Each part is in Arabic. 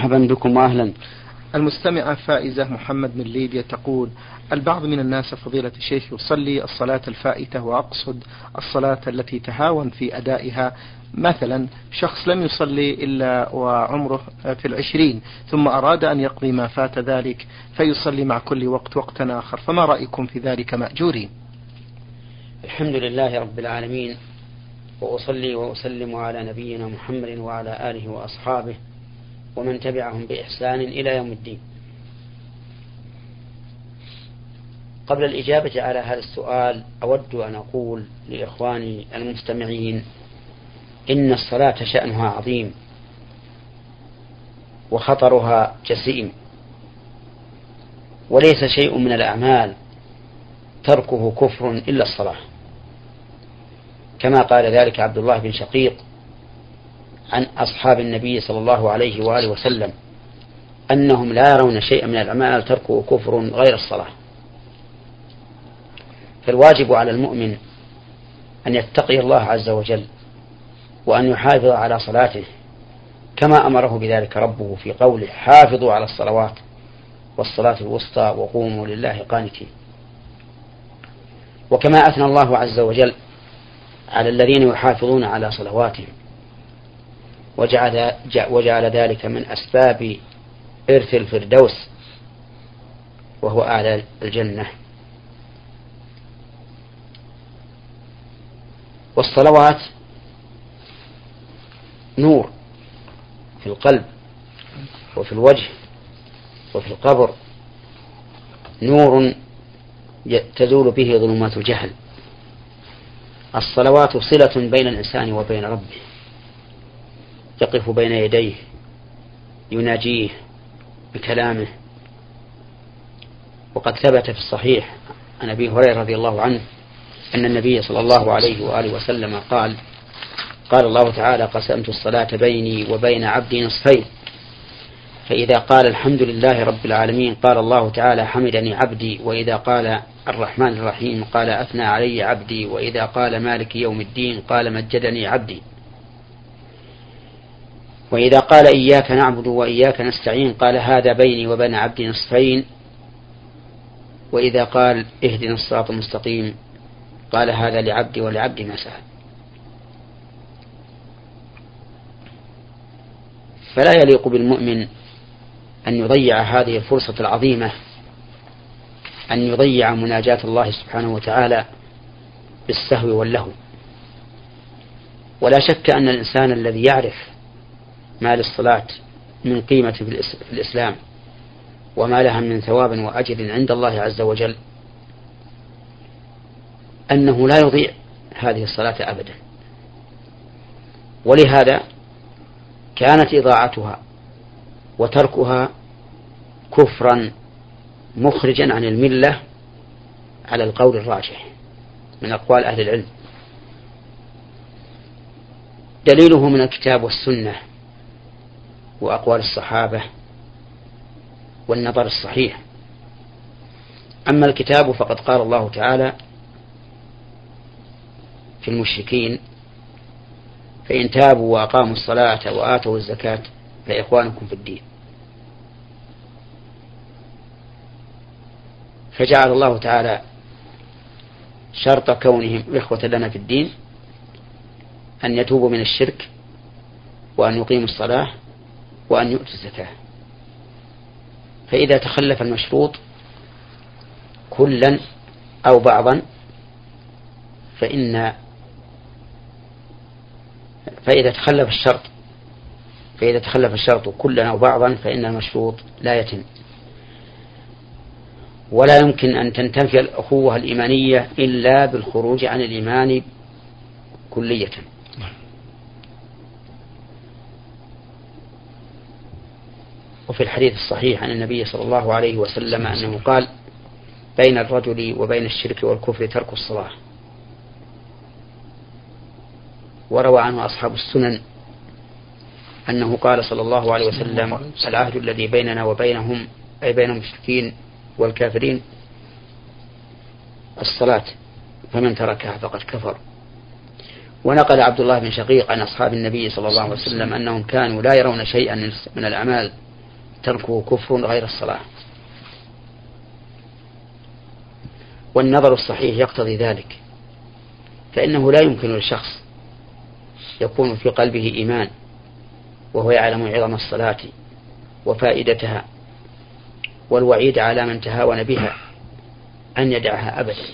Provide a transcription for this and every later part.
مرحبا بكم واهلا. المستمعة فائزة محمد من ليبيا تقول البعض من الناس فضيلة الشيخ يصلي الصلاة الفائتة وأقصد الصلاة التي تهاون في أدائها. مثلا شخص لم يصلي إلا وعمره في العشرين ثم أراد أن يقضي ما فات ذلك فيصلي مع كل وقت وقتا آخر. فما رأيكم في ذلك مأجورين؟ الحمد لله رب العالمين وأصلي وأسلم على نبينا محمد وعلى آله وأصحابه ومن تبعهم بإحسان إلى يوم الدين. قبل الإجابة على هذا السؤال أود أن أقول لإخواني المستمعين إن الصلاة شأنها عظيم وخطرها جسيم وليس شيء من الأعمال تركه كفر إلا الصلاة. كما قال ذلك عبد الله بن شقيق عن أصحاب النبي صلى الله عليه وآله وسلم أنهم لا يرون شيئا من الأعمال تركه كفر غير الصلاة. فالواجب على المؤمن أن يتقي الله عز وجل وأن يحافظ على صلاته كما أمره بذلك ربه في قوله حافظوا على الصلوات والصلاة الوسطى وقوموا لله قانتين وكما أثنى الله عز وجل على الذين يحافظون على صلواتهم. وجعل, وجعل ذلك من أسباب إرث الفردوس وهو أعلى الجنة. والصلوات نور في القلب وفي الوجه وفي القبر نور تزول به ظلمات الجهل. الصلوات صلة بين الإنسان وبين ربه. يقف بين يديه يناجيه بكلامه. وقد ثبت في الصحيح عن أبي هريرة رضي الله عنه أن النبي صلى الله عليه وآله وسلم قال قال الله تعالى قسمت الصلاة بيني وبين عبدي نصفين فإذا قال الحمد لله رب العالمين قال الله تعالى حمدني عبدي وإذا قال الرحمن الرحيم قال أثنى علي عبدي وإذا قال مالك يوم الدين قال مجدني عبدي وإذا قال إياك نعبد وإياك نستعين قال هذا بيني وبين عبدي نصفين. وإذا قال اهدنا الصراط المستقيم قال هذا لعبدي ولعبدي ما سأل. فلا يليق بالمؤمن أن يضيع هذه الفرصة العظيمة أن يضيع مناجاة الله سبحانه وتعالى بالسهو واللهو. ولا شك أن الإنسان الذي يعرف ما للصلاة من قيمة في الإسلام وما لها من ثواب وأجر عند الله عز وجل أنه لا يضيع هذه الصلاة أبدا. ولهذا كانت إضاعتها وتركها كفرا مخرجا عن الملة على القول الراجح من أقوال أهل العلم. دليله من الكتاب والسنة. وأقوال الصحابة والنظر الصحيح. أما الكتاب فقد قال الله تعالى في المشركين فإن تابوا وأقاموا الصلاة وآتوا الزكاة فإخوانكم في الدين. فجعل الله تعالى شرط كونهم إخوة لنا في الدين أن يتوبوا من الشرك وأن يقيموا الصلاة وأن يؤتوا الزكاة فإذا تخلف المشروط كلا أو بعضا فإن فإذا تخلف الشرط فإذا تخلف الشرط كلا أو بعضا فإن المشروط لا يتم. ولا يمكن أن تنتفي الأخوة الإيمانية إلا بالخروج عن الإيمان كلية وفي الحديث الصحيح عن النبي صلى الله عليه وسلم أنه قال بين الرجل وبين الشرك والكفر ترك الصلاة. وروى عنه أصحاب السنن أنه قال صلى الله عليه وسلم العهد الذي بيننا وبينهم أي بين المشركين والكافرين الصلاة فمن تركها فقد كفر. ونقل عبد الله بن شقيق عن أصحاب النبي صلى الله عليه وسلم أنهم كانوا لا يرون شيئا من الأعمال. تركه كفر غير الصلاة. والنظر الصحيح يقتضي ذلك. فإنه لا يمكن للشخص يكون في قلبه إيمان وهو يعلم عظم الصلاة وفائدتها والوعيد على من تهاون بها أن يدعها أبدا.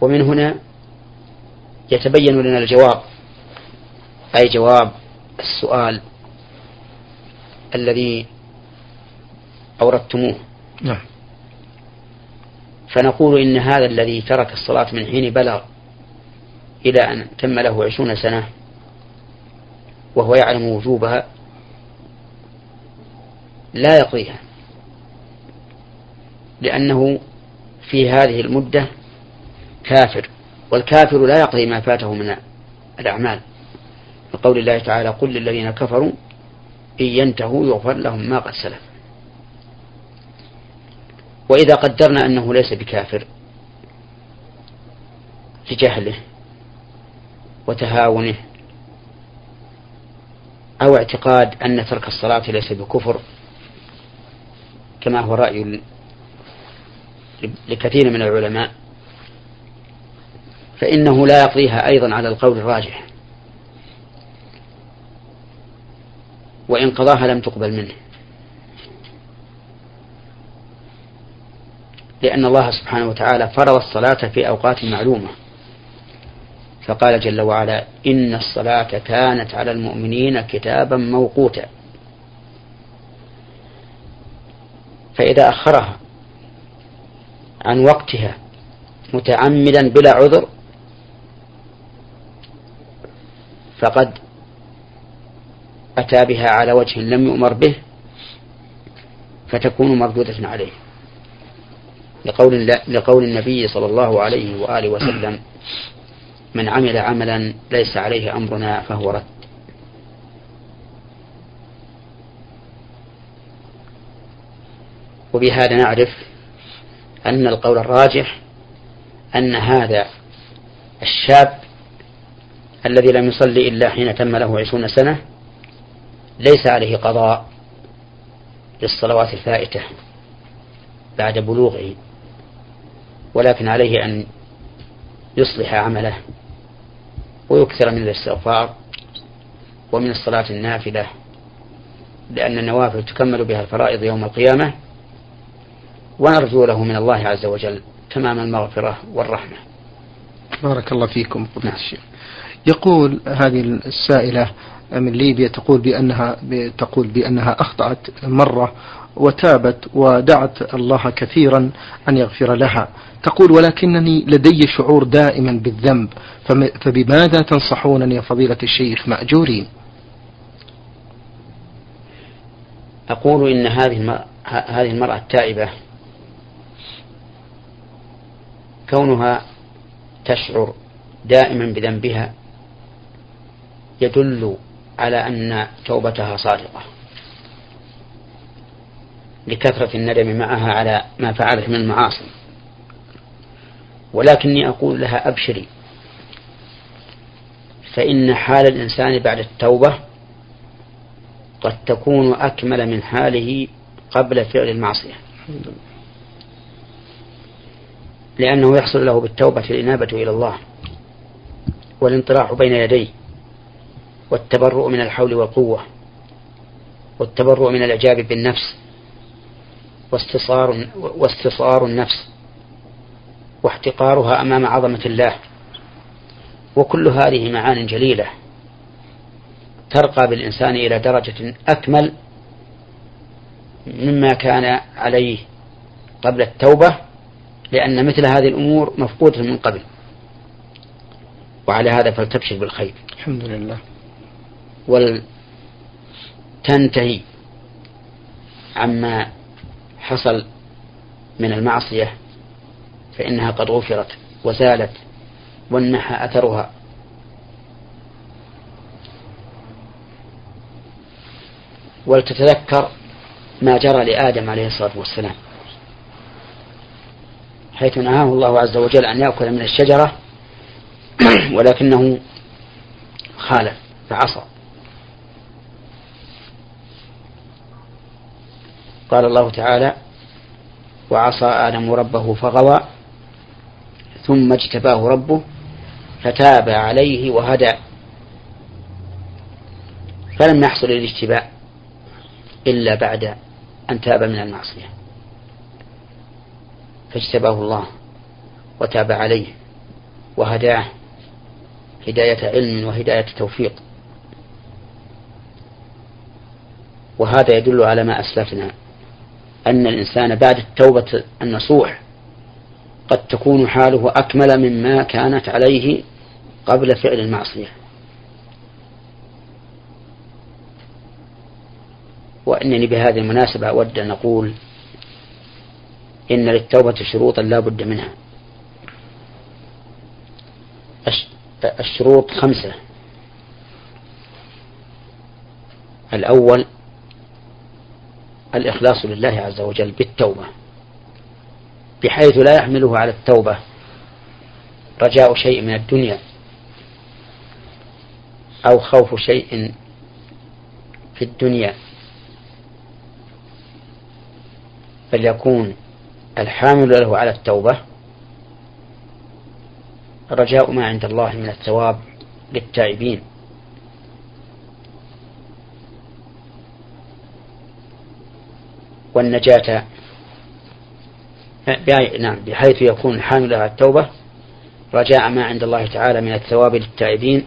ومن هنا يتبين لنا الجواب أي جواب؟ السؤال الذي أوردتموه. نعم. فنقول إن هذا الذي ترك الصلاة من حين بلغ إلى أن تم له عشرون سنة وهو يعلم وجوبها لا يقضيها لأنه في هذه المدة كافر والكافر لا يقضي ما فاته من الأعمال. لقول الله تعالى قل للذين كفروا إن ينتهوا يغفر لهم ما قد سلف. وإذا قدرنا أنه ليس بكافر لجهله وتهاونه أو اعتقاد أن ترك الصلاة ليس بكفر كما هو رأي لكثير من العلماء فإنه لا يقضيها أيضا على القول الراجح. وإن قضاها لم تقبل منه. لأن الله سبحانه وتعالى فرض الصلاة في أوقات معلومة. فقال جل وعلا إن الصلاة كانت على المؤمنين كتابا موقوتا. فإذا أخرها عن وقتها متعمدا بلا عذر فقد أتى بها على وجه لم يؤمر به فتكون مردودة عليه. لقول, لقول النبي صلى الله عليه وآله وسلم من عمل عملا ليس عليه أمرنا فهو رد. وبهذا نعرف أن القول الراجح أن هذا الشاب الذي لم يصلي إلا حين تم له عشرون سنة ليس عليه قضاء للصلوات الفائتة بعد بلوغه ولكن عليه أن يصلح عمله ويكثر من الاستغفار ومن الصلاة النافلة لأن النوافل تكمل بها الفرائض يوم القيامة ونرجو له من الله عز وجل تمام المغفرة والرحمة. بارك الله فيكم فضيلة الشيخ. يقول هذه السائلة من ليبيا تقول بأنها تقول بأنها أخطأت مرة وتابت ودعت الله كثيرا أن يغفر لها. تقول ولكنني لدي شعور دائما بالذنب فبماذا تنصحونني يا فضيلة الشيخ مأجورين؟ أقول إن هذه هذه المرأة التائبة كونها تشعر دائما بذنبها يدل على أن توبتها صادقة. لكثرة الندم معها على ما فعلت من المعاصي. ولكني أقول لها أبشري. فإن حال الإنسان بعد التوبة قد تكون أكمل من حاله قبل فعل المعصية. لأنه يحصل له بالتوبة الإنابة إلى الله والانطراح بين يديه. والتبرؤ من الحول والقوة والتبرؤ من الإعجاب بالنفس واستصار واستصار النفس واحتقارها أمام عظمة الله. وكل هذه معان جليلة ترقى بالإنسان إلى درجة أكمل مما كان عليه قبل التوبة لأن مثل هذه الأمور مفقودة من قبل. وعلى هذا فلتبشر بالخير. الحمد لله. ولتنتهي عما حصل من المعصية فإنها قد غفرت وزالت وانمحى أثرها. ولتتذكر ما جرى لآدم عليه الصلاة والسلام حيث نهاه الله عز وجل أن يأكل من الشجرة ولكنه خالف فعصى. قال الله تعالى وعصى آدم ربه فغوى ثم اجتباه ربه فتاب عليه وهدى. فلم يحصل الاجتباء إلا بعد أن تاب من المعصية. فاجتباه الله وتاب عليه وهداه. هداية علم وهداية توفيق. وهذا يدل على ما أسلفنا أن الإنسان بعد التوبة النصوح قد تكون حاله أكمل مما كانت عليه قبل فعل المعصية. وإنني بهذه المناسبة أود أن أقول إن للتوبة شروطا لا بد منها. الشروط خمسة. الأول الإخلاص لله عز وجل بالتوبة بحيث لا يحمله على التوبة رجاء شيء من الدنيا أو خوف شيء في الدنيا. بل يكون الحامل له على التوبة رجاء ما عند الله من الثواب للتائبين. والنجاة. نعم بحيث يكون الحامل على التوبة رجاء ما عند الله تعالى من الثواب للتائبين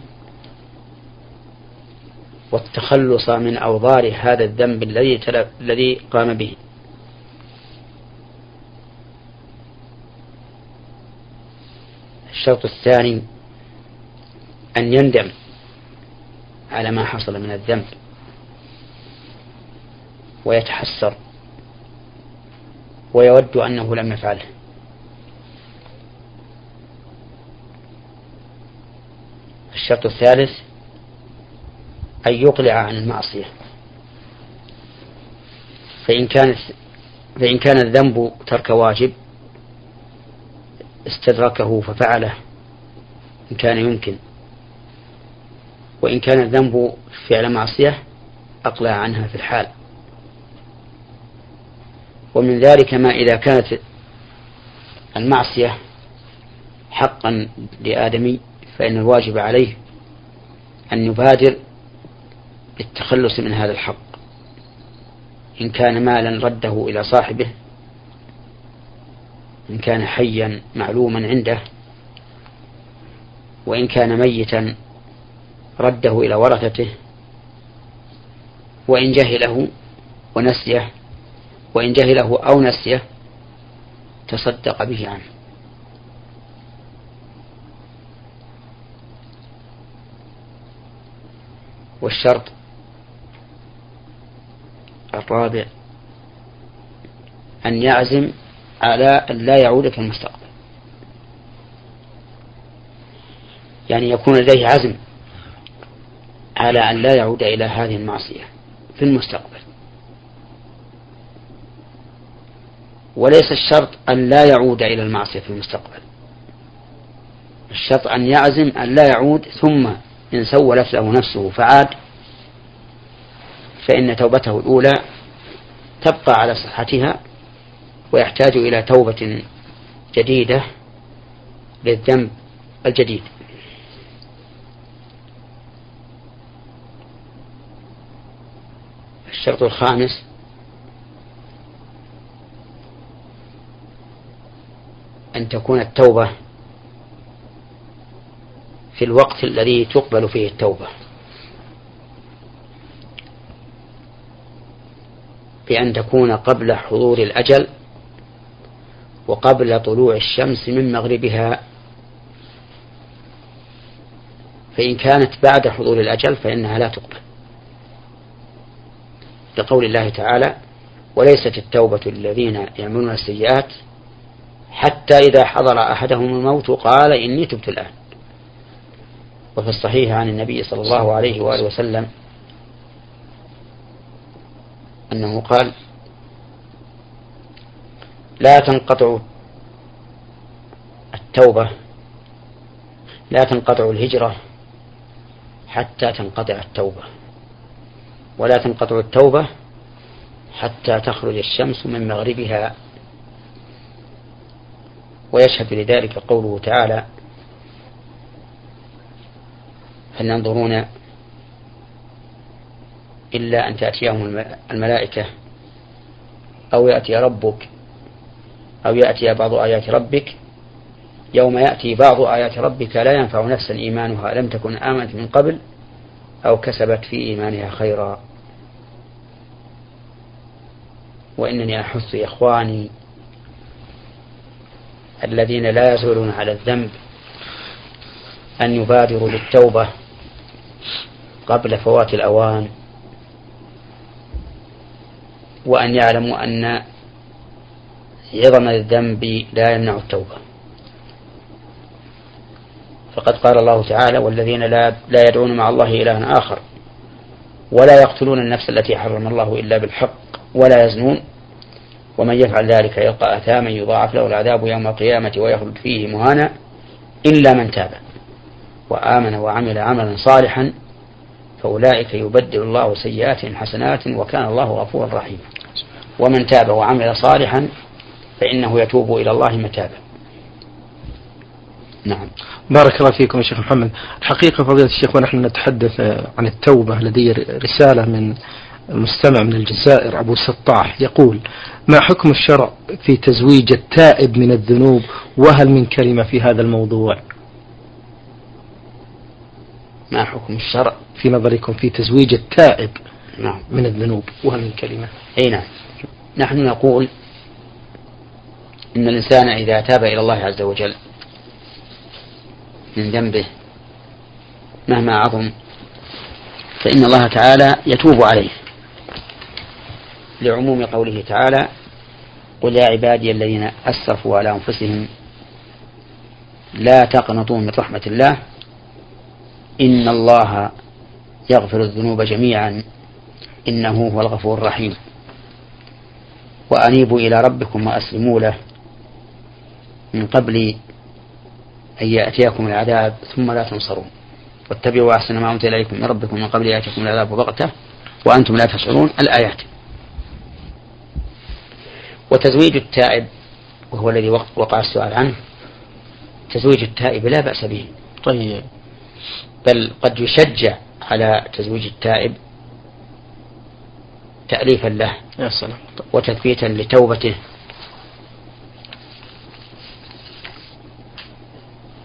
والتخلص من أوضار هذا الذنب الذي الذي قام به. الشرط الثاني أن يندم على ما حصل من الذنب ويتحسر. ويود أنه لم يفعله. الشرط الثالث أن يقلع عن المعصية. فإن كانت فإن كان الذنب ترك واجب استدركه ففعله إن كان يمكن. وإن كان الذنب فعل معصية أقلع عنها في الحال. ومن ذلك ما إذا كانت المعصية حقا لآدمي فإن الواجب عليه أن يبادر بالتخلص من هذا الحق. إن كان مالا رده إلى صاحبه إن كان حيا معلوما عنده وإن كان ميتا رده إلى ورثته وإن جهله ونسيه وإن جهله أو نسيه تصدق به عنه. والشرط الرابع أن يعزم على أن لا يعود في المستقبل. يعني يكون لديه عزم على أن لا يعود إلى هذه المعصية في المستقبل. وليس الشرط أن لا يعود إلى المعصية في المستقبل. الشرط أن يعزم أن لا يعود ثم إن سولت له نفسه فعاد فإن توبته الأولى تبقى على صحتها ويحتاج إلى توبة جديدة للذنب الجديد. الشرط الخامس أن تكون التوبة في الوقت الذي تقبل فيه التوبة. بأن تكون قبل حضور الأجل وقبل طلوع الشمس من مغربها. فإن كانت بعد حضور الأجل فإنها لا تقبل. لقول الله تعالى وليست التوبة للذين يعملون السيئات حتى إذا حضر أحدهم الموت قال إني تبت الآن. وفي الصحيح عن النبي صلى الله عليه وآله وسلم أنه قال لا تنقطع التوبة لا تنقطع الهجرة حتى تنقطع التوبة ولا تنقطع التوبة حتى تخرج الشمس من مغربها ويشهد لذلك قوله تعالى هل ينظرون إلا أن تأتيهم الملائكة أو يأتي ربك أو يأتي بعض آيات ربك يوم يأتي بعض آيات ربك لا ينفع نفسا إيمانها لم تكن آمنت من قبل أو كسبت في إيمانها خيرا. وإنني أحث إخواني الذين لا يزولون على الذنب أن يبادروا بالتوبة قبل فوات الأوان وأن يعلموا أن عظم الذنب لا يمنع التوبة. فقد قال الله تعالى والذين لا, لا يدعون مع الله إلها آخر ولا يقتلون النفس التي حرم الله إلا بالحق ولا يزنون ومن يفعل ذلك يلقى أثاما يضاعف له العذاب يوم القيامة ويخلد فيه مهانا إلا من تاب وآمن وعمل عملا صالحا فأولئك يبدل الله سيئاتهم حسنات وكان الله غفورا رحيما. ومن تاب وعمل صالحا فإنه يتوب إلى الله متابا. نعم. بارك الله فيكم يا شيخ محمد. الحقيقة فضيلة الشيخ ونحن نتحدث عن التوبة لدي رسالة من مستمع من الجزائر أبو سطاح يقول ما حكم الشرع في تزويج التائب من الذنوب؟ وهل من كلمة في هذا الموضوع؟ ما حكم الشرع؟ في نظركم في تزويج التائب نعم. من الذنوب وهل من كلمة؟ أي نعم. نحن نقول إن الإنسان إذا تاب إلى الله عز وجل من ذنبه مهما عظم فإن الله تعالى يتوب عليه. لعموم قوله تعالى قل يا عبادي الذين أسرفوا على أنفسهم لا تقنطوا من رحمة الله إن الله يغفر الذنوب جميعا إنه هو الغفور الرحيم. وأنيبوا إلى ربكم وأسلموا له من قبل أن يأتيكم العذاب ثم لا تنصرون واتبعوا أحسن ما أنزل إليكم من ربكم من قبل أن يأتيكم العذاب بغتة وأنتم لا تشعرون. الآيات. وتزويج التائب وهو الذي وقع السؤال عنه. تزويج التائب لا بأس به. طيب. بل قد يشجع على تزويج التائب تأليفا له يا سلام. وتثبيتا لتوبته.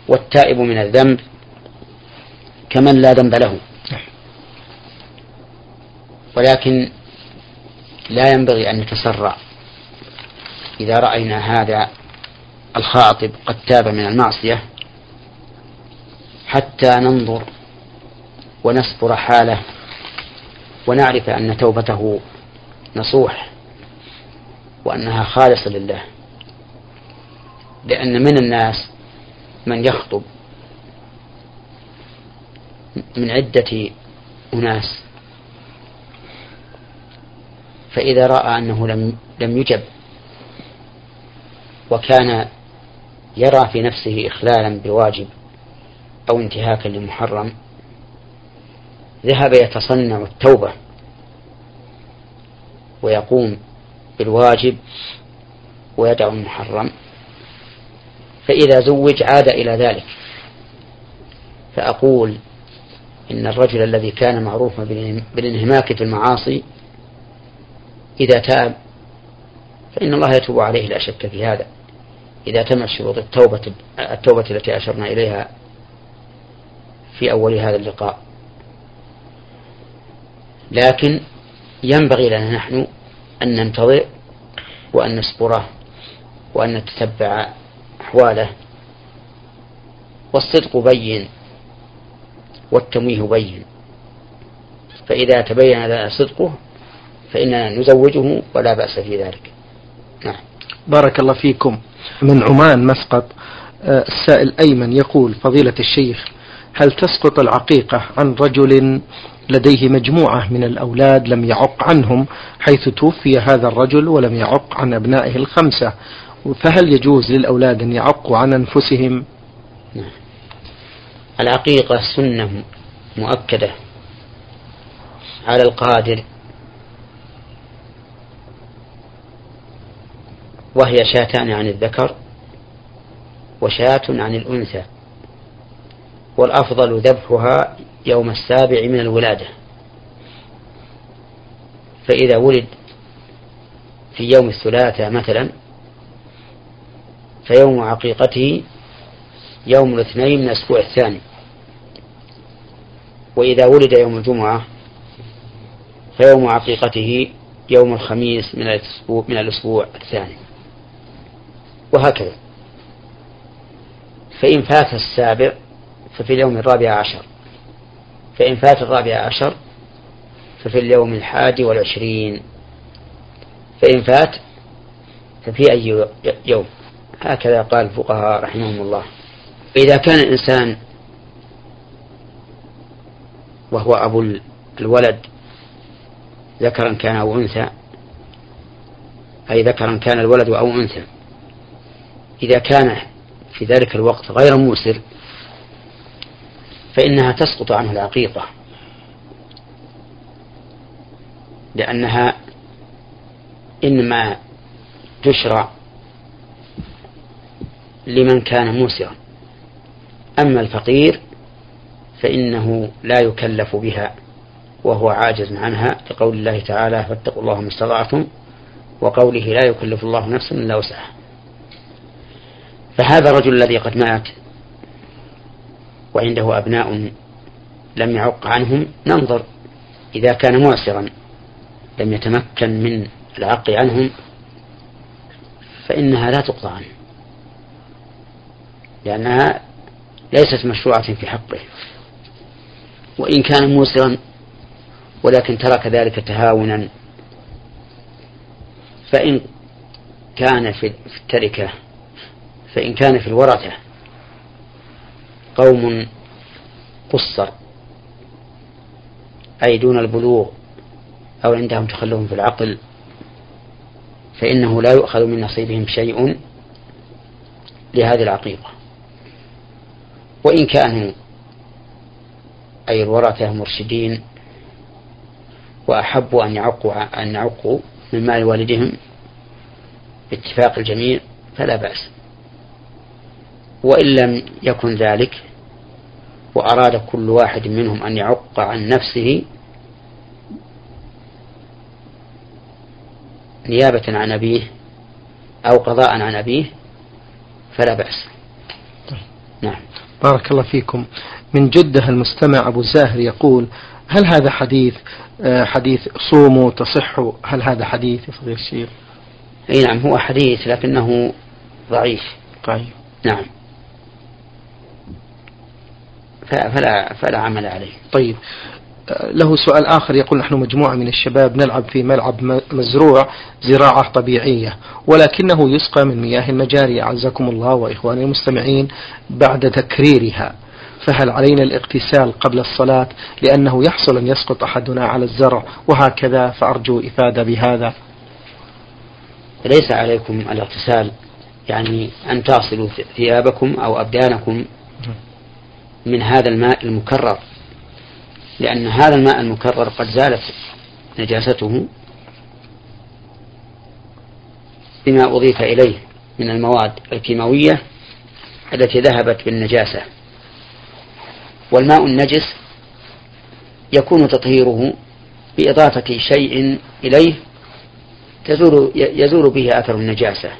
والتائب من الذنب كمن لا ذنب له. ولكن لا ينبغي أن نتسرع. إذا رأينا هذا الخاطب قد تاب من المعصية حتى ننظر ونسطر حاله ونعرف أن توبته نصوح وأنها خالصة لله. لأن من الناس من يخطب من عدة أناس فإذا رأى أنه لم لم يجب وكان يرى في نفسه إخلالا بواجب أو انتهاكا لمحرم ذهب يتصنع التوبة ويقوم بالواجب ويدع المحرم فإذا زوج عاد إلى ذلك. فأقول إن الرجل الذي كان معروفا بالانهماك في المعاصي إذا تاب فإن الله يتوب عليه لا شك في هذا. إذا تمت شروط التوبة التوبة التي أشرنا إليها في أول هذا اللقاء. لكن ينبغي لنا نحن أن ننتظر وأن نصبره وأن نتتبع أحواله. والصدق بين والتمويه بين. فإذا تبين لنا صدقه فإننا نزوجه ولا بأس في ذلك. بارك الله فيكم. من عمان مسقط آه، السائل أيمن يقول فضيلة الشيخ هل تسقط العقيقة عن رجل لديه مجموعة من الأولاد لم يعق عنهم حيث توفي هذا الرجل ولم يعق عن أبنائه الخمسة؟ فهل يجوز للأولاد أن يعقوا عن أنفسهم؟ نعم. العقيقة سنة مؤكدة على القادر وهي شاتان عن الذكر وشاة عن الأنثى والأفضل ذبحها يوم السابع من الولادة. فإذا ولد في يوم الثلاثاء مثلا فيوم عقيقته يوم الاثنين من الأسبوع الثاني. وإذا ولد يوم الجمعة فيوم عقيقته يوم الخميس من الأسبوع, من الأسبوع الثاني. وهكذا. فإن فات السابع ففي اليوم الرابع عشر. فإن فات الرابع عشر ففي اليوم الحادي والعشرين. فإن فات ففي أي يوم. هكذا قال الفقهاء رحمهم الله. إذا كان الإنسان وهو أبو الولد ذكرا كان أو أنثى أي ذكرا كان الولد أو أنثى إذا كان في ذلك الوقت غير موسر فإنها تسقط عنه العقيقة. لأنها إنما تشرع لمن كان موسرا. أما الفقير فإنه لا يكلف بها وهو عاجز عنها لقول الله تعالى فاتقوا الله ما استطعتم وقوله لا يكلف الله نفسا إلا وسعها فهذا الرجل الذي قد مات وعنده أبناء لم يعق عنهم ننظر. إذا كان معسرا لم يتمكن من العق عنهم فإنها لا تقطع عنه لأنها ليست مشروعة في حقه. وإن كان موسرا ولكن ترك ذلك تهاونا فإن كان في التركة فإن كان في الورثة قوم قصر أي دون البلوغ أو عندهم تخلف في العقل فإنه لا يؤخذ من نصيبهم شيء لهذه العقيقة. وإن كانوا أي الورثة مرشدين وأحبوا أن يعقوا أن يعقوا من مال والدهم باتفاق الجميع فلا بأس. وإن لم يكن ذلك وأراد كل واحد منهم أن يعق عن نفسه نيابة عن أبيه أو قضاء عن أبيه فلا بأس. نعم. بارك الله فيكم. من جدة المستمع أبو زاهر يقول هل هذا حديث آه، حديث صوموا تصحوا؟ هل هذا حديث يا فضيلة الشيخ؟ أي نعم هو حديث لكنه ضعيف. طيب. نعم. فلا فلا عمل عليه. طيب. له سؤال آخر يقول نحن مجموعة من الشباب نلعب في ملعب مزروع زراعة طبيعية ولكنه يسقى من مياه المجاري. أعزكم الله وإخواني المستمعين بعد تكريرها. فهل علينا الاغتسال قبل الصلاة لأنه يحصل أن يسقط أحدنا على الزرع؟ وهكذا فأرجو إفادة بهذا. ليس عليكم الاغتسال يعني أن تصلوا ثيابكم أو أبدانكم من هذا الماء المكرر لأن هذا الماء المكرر قد زالت نجاسته بما أضيف إليه من المواد الكيماوية التي ذهبت بالنجاسة. والماء النجس يكون تطهيره بإضافة شيء إليه تزول يزول به أثر النجاسة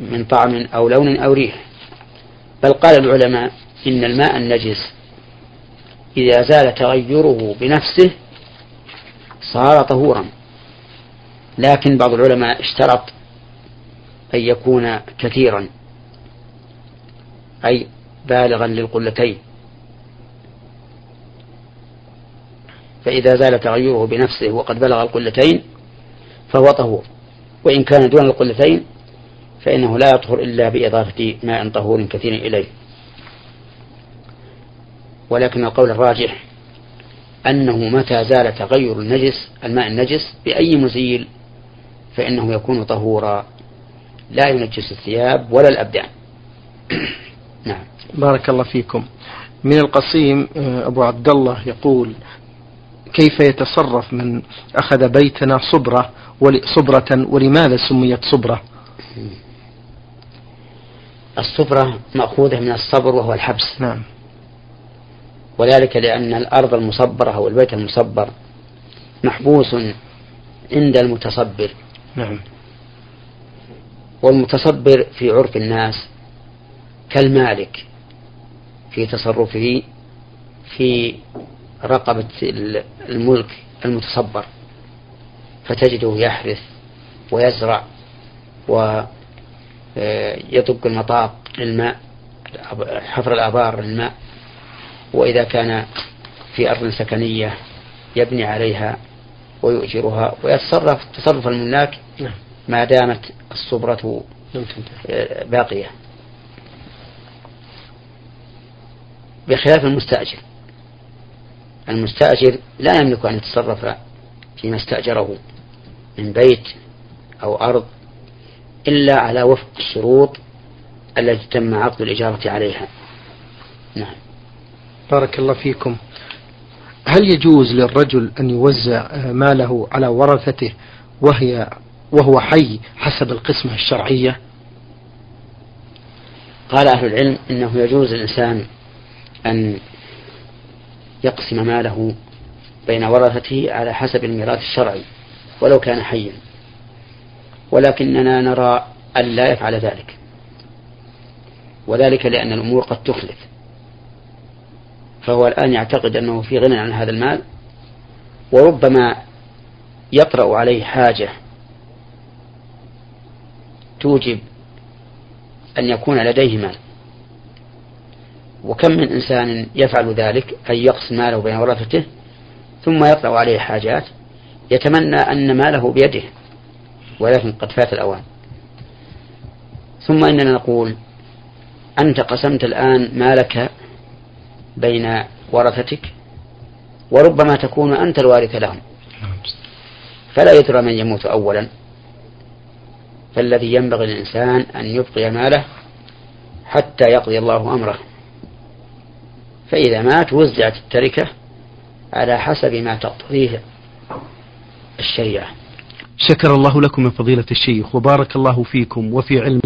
من طعم أو لون أو ريح. بل قال العلماء إن الماء النجس إذا زال تغيره بنفسه صار طهورا. لكن بعض العلماء اشترط أن يكون كثيرا أي بالغا للقلتين. فإذا زال تغيره بنفسه وقد بلغ القلتين فهو طهور وإن كان دون القلتين فإنه لا يطهر إلا بإضافة ماء طهور كثير إليه. ولكن القول الراجح أنه متى زال تغير النجس الماء النجس بأي مزيل فإنه يكون طهورا. لا ينجس الثياب ولا الأبدان. نعم. بارك الله فيكم. من القصيم آه، أبو عبد الله يقول كيف يتصرف من أخذ بيتنا صبرة صبرة ولماذا سميت صبرة؟ الصبرة مأخوذة من الصبر وهو الحبس. نعم. وذلك لأن الأرض المصبرة أو البيت المصبر محبوس عند المتصبر. نعم. والمتصبر في عرف الناس كالمالك في تصرفه في رقبة الملك المتصبر. فتجده يحرث ويزرع ويطق المطاق للماء حفر الآبار للماء وإذا كان في أرض سكنية يبني عليها ويؤجرها ويتصرف تصرف الملاك نعم. ما دامت الصبرة باقية. بخلاف المستأجر. المستأجر لا يملك أن يتصرف فيما استأجره من بيت أو أرض. إلا على وفق الشروط التي تم عقد الإجارة عليها. نعم. بارك الله فيكم. هل يجوز للرجل أن يوزع ماله على ورثته وهي وهو حي حسب القسمة الشرعية؟ قال أهل العلم إنه يجوز للإنسان أن يقسم ماله بين ورثته على حسب الميراث الشرعي ولو كان حيا. ولكننا نرى أن لا يفعل ذلك. وذلك لأن الأمور قد تخلف. فهو الآن يعتقد أنه في غنى عن هذا المال وربما يطرأ عليه حاجة توجب أن يكون لديه مال. وكم من إنسان يفعل ذلك أي يقسم ماله بين ورثته ثم يطلع عليه حاجات يتمنى أن ماله بيده. ولكن قد فات الأوان. ثم إننا نقول أنت قسمت الآن مالك بين ورثتك وربما تكون أنت الوارث لهم. فلا يدرى من يموت أولا. فالذي ينبغي للإنسان أن يبقي ماله حتى يقضي الله أمره. فإذا مات وزعت التركة على حسب ما تقتضيه الشريعة. شكر الله لكم من فضيلة الشيخ وبارك الله فيكم وفي علم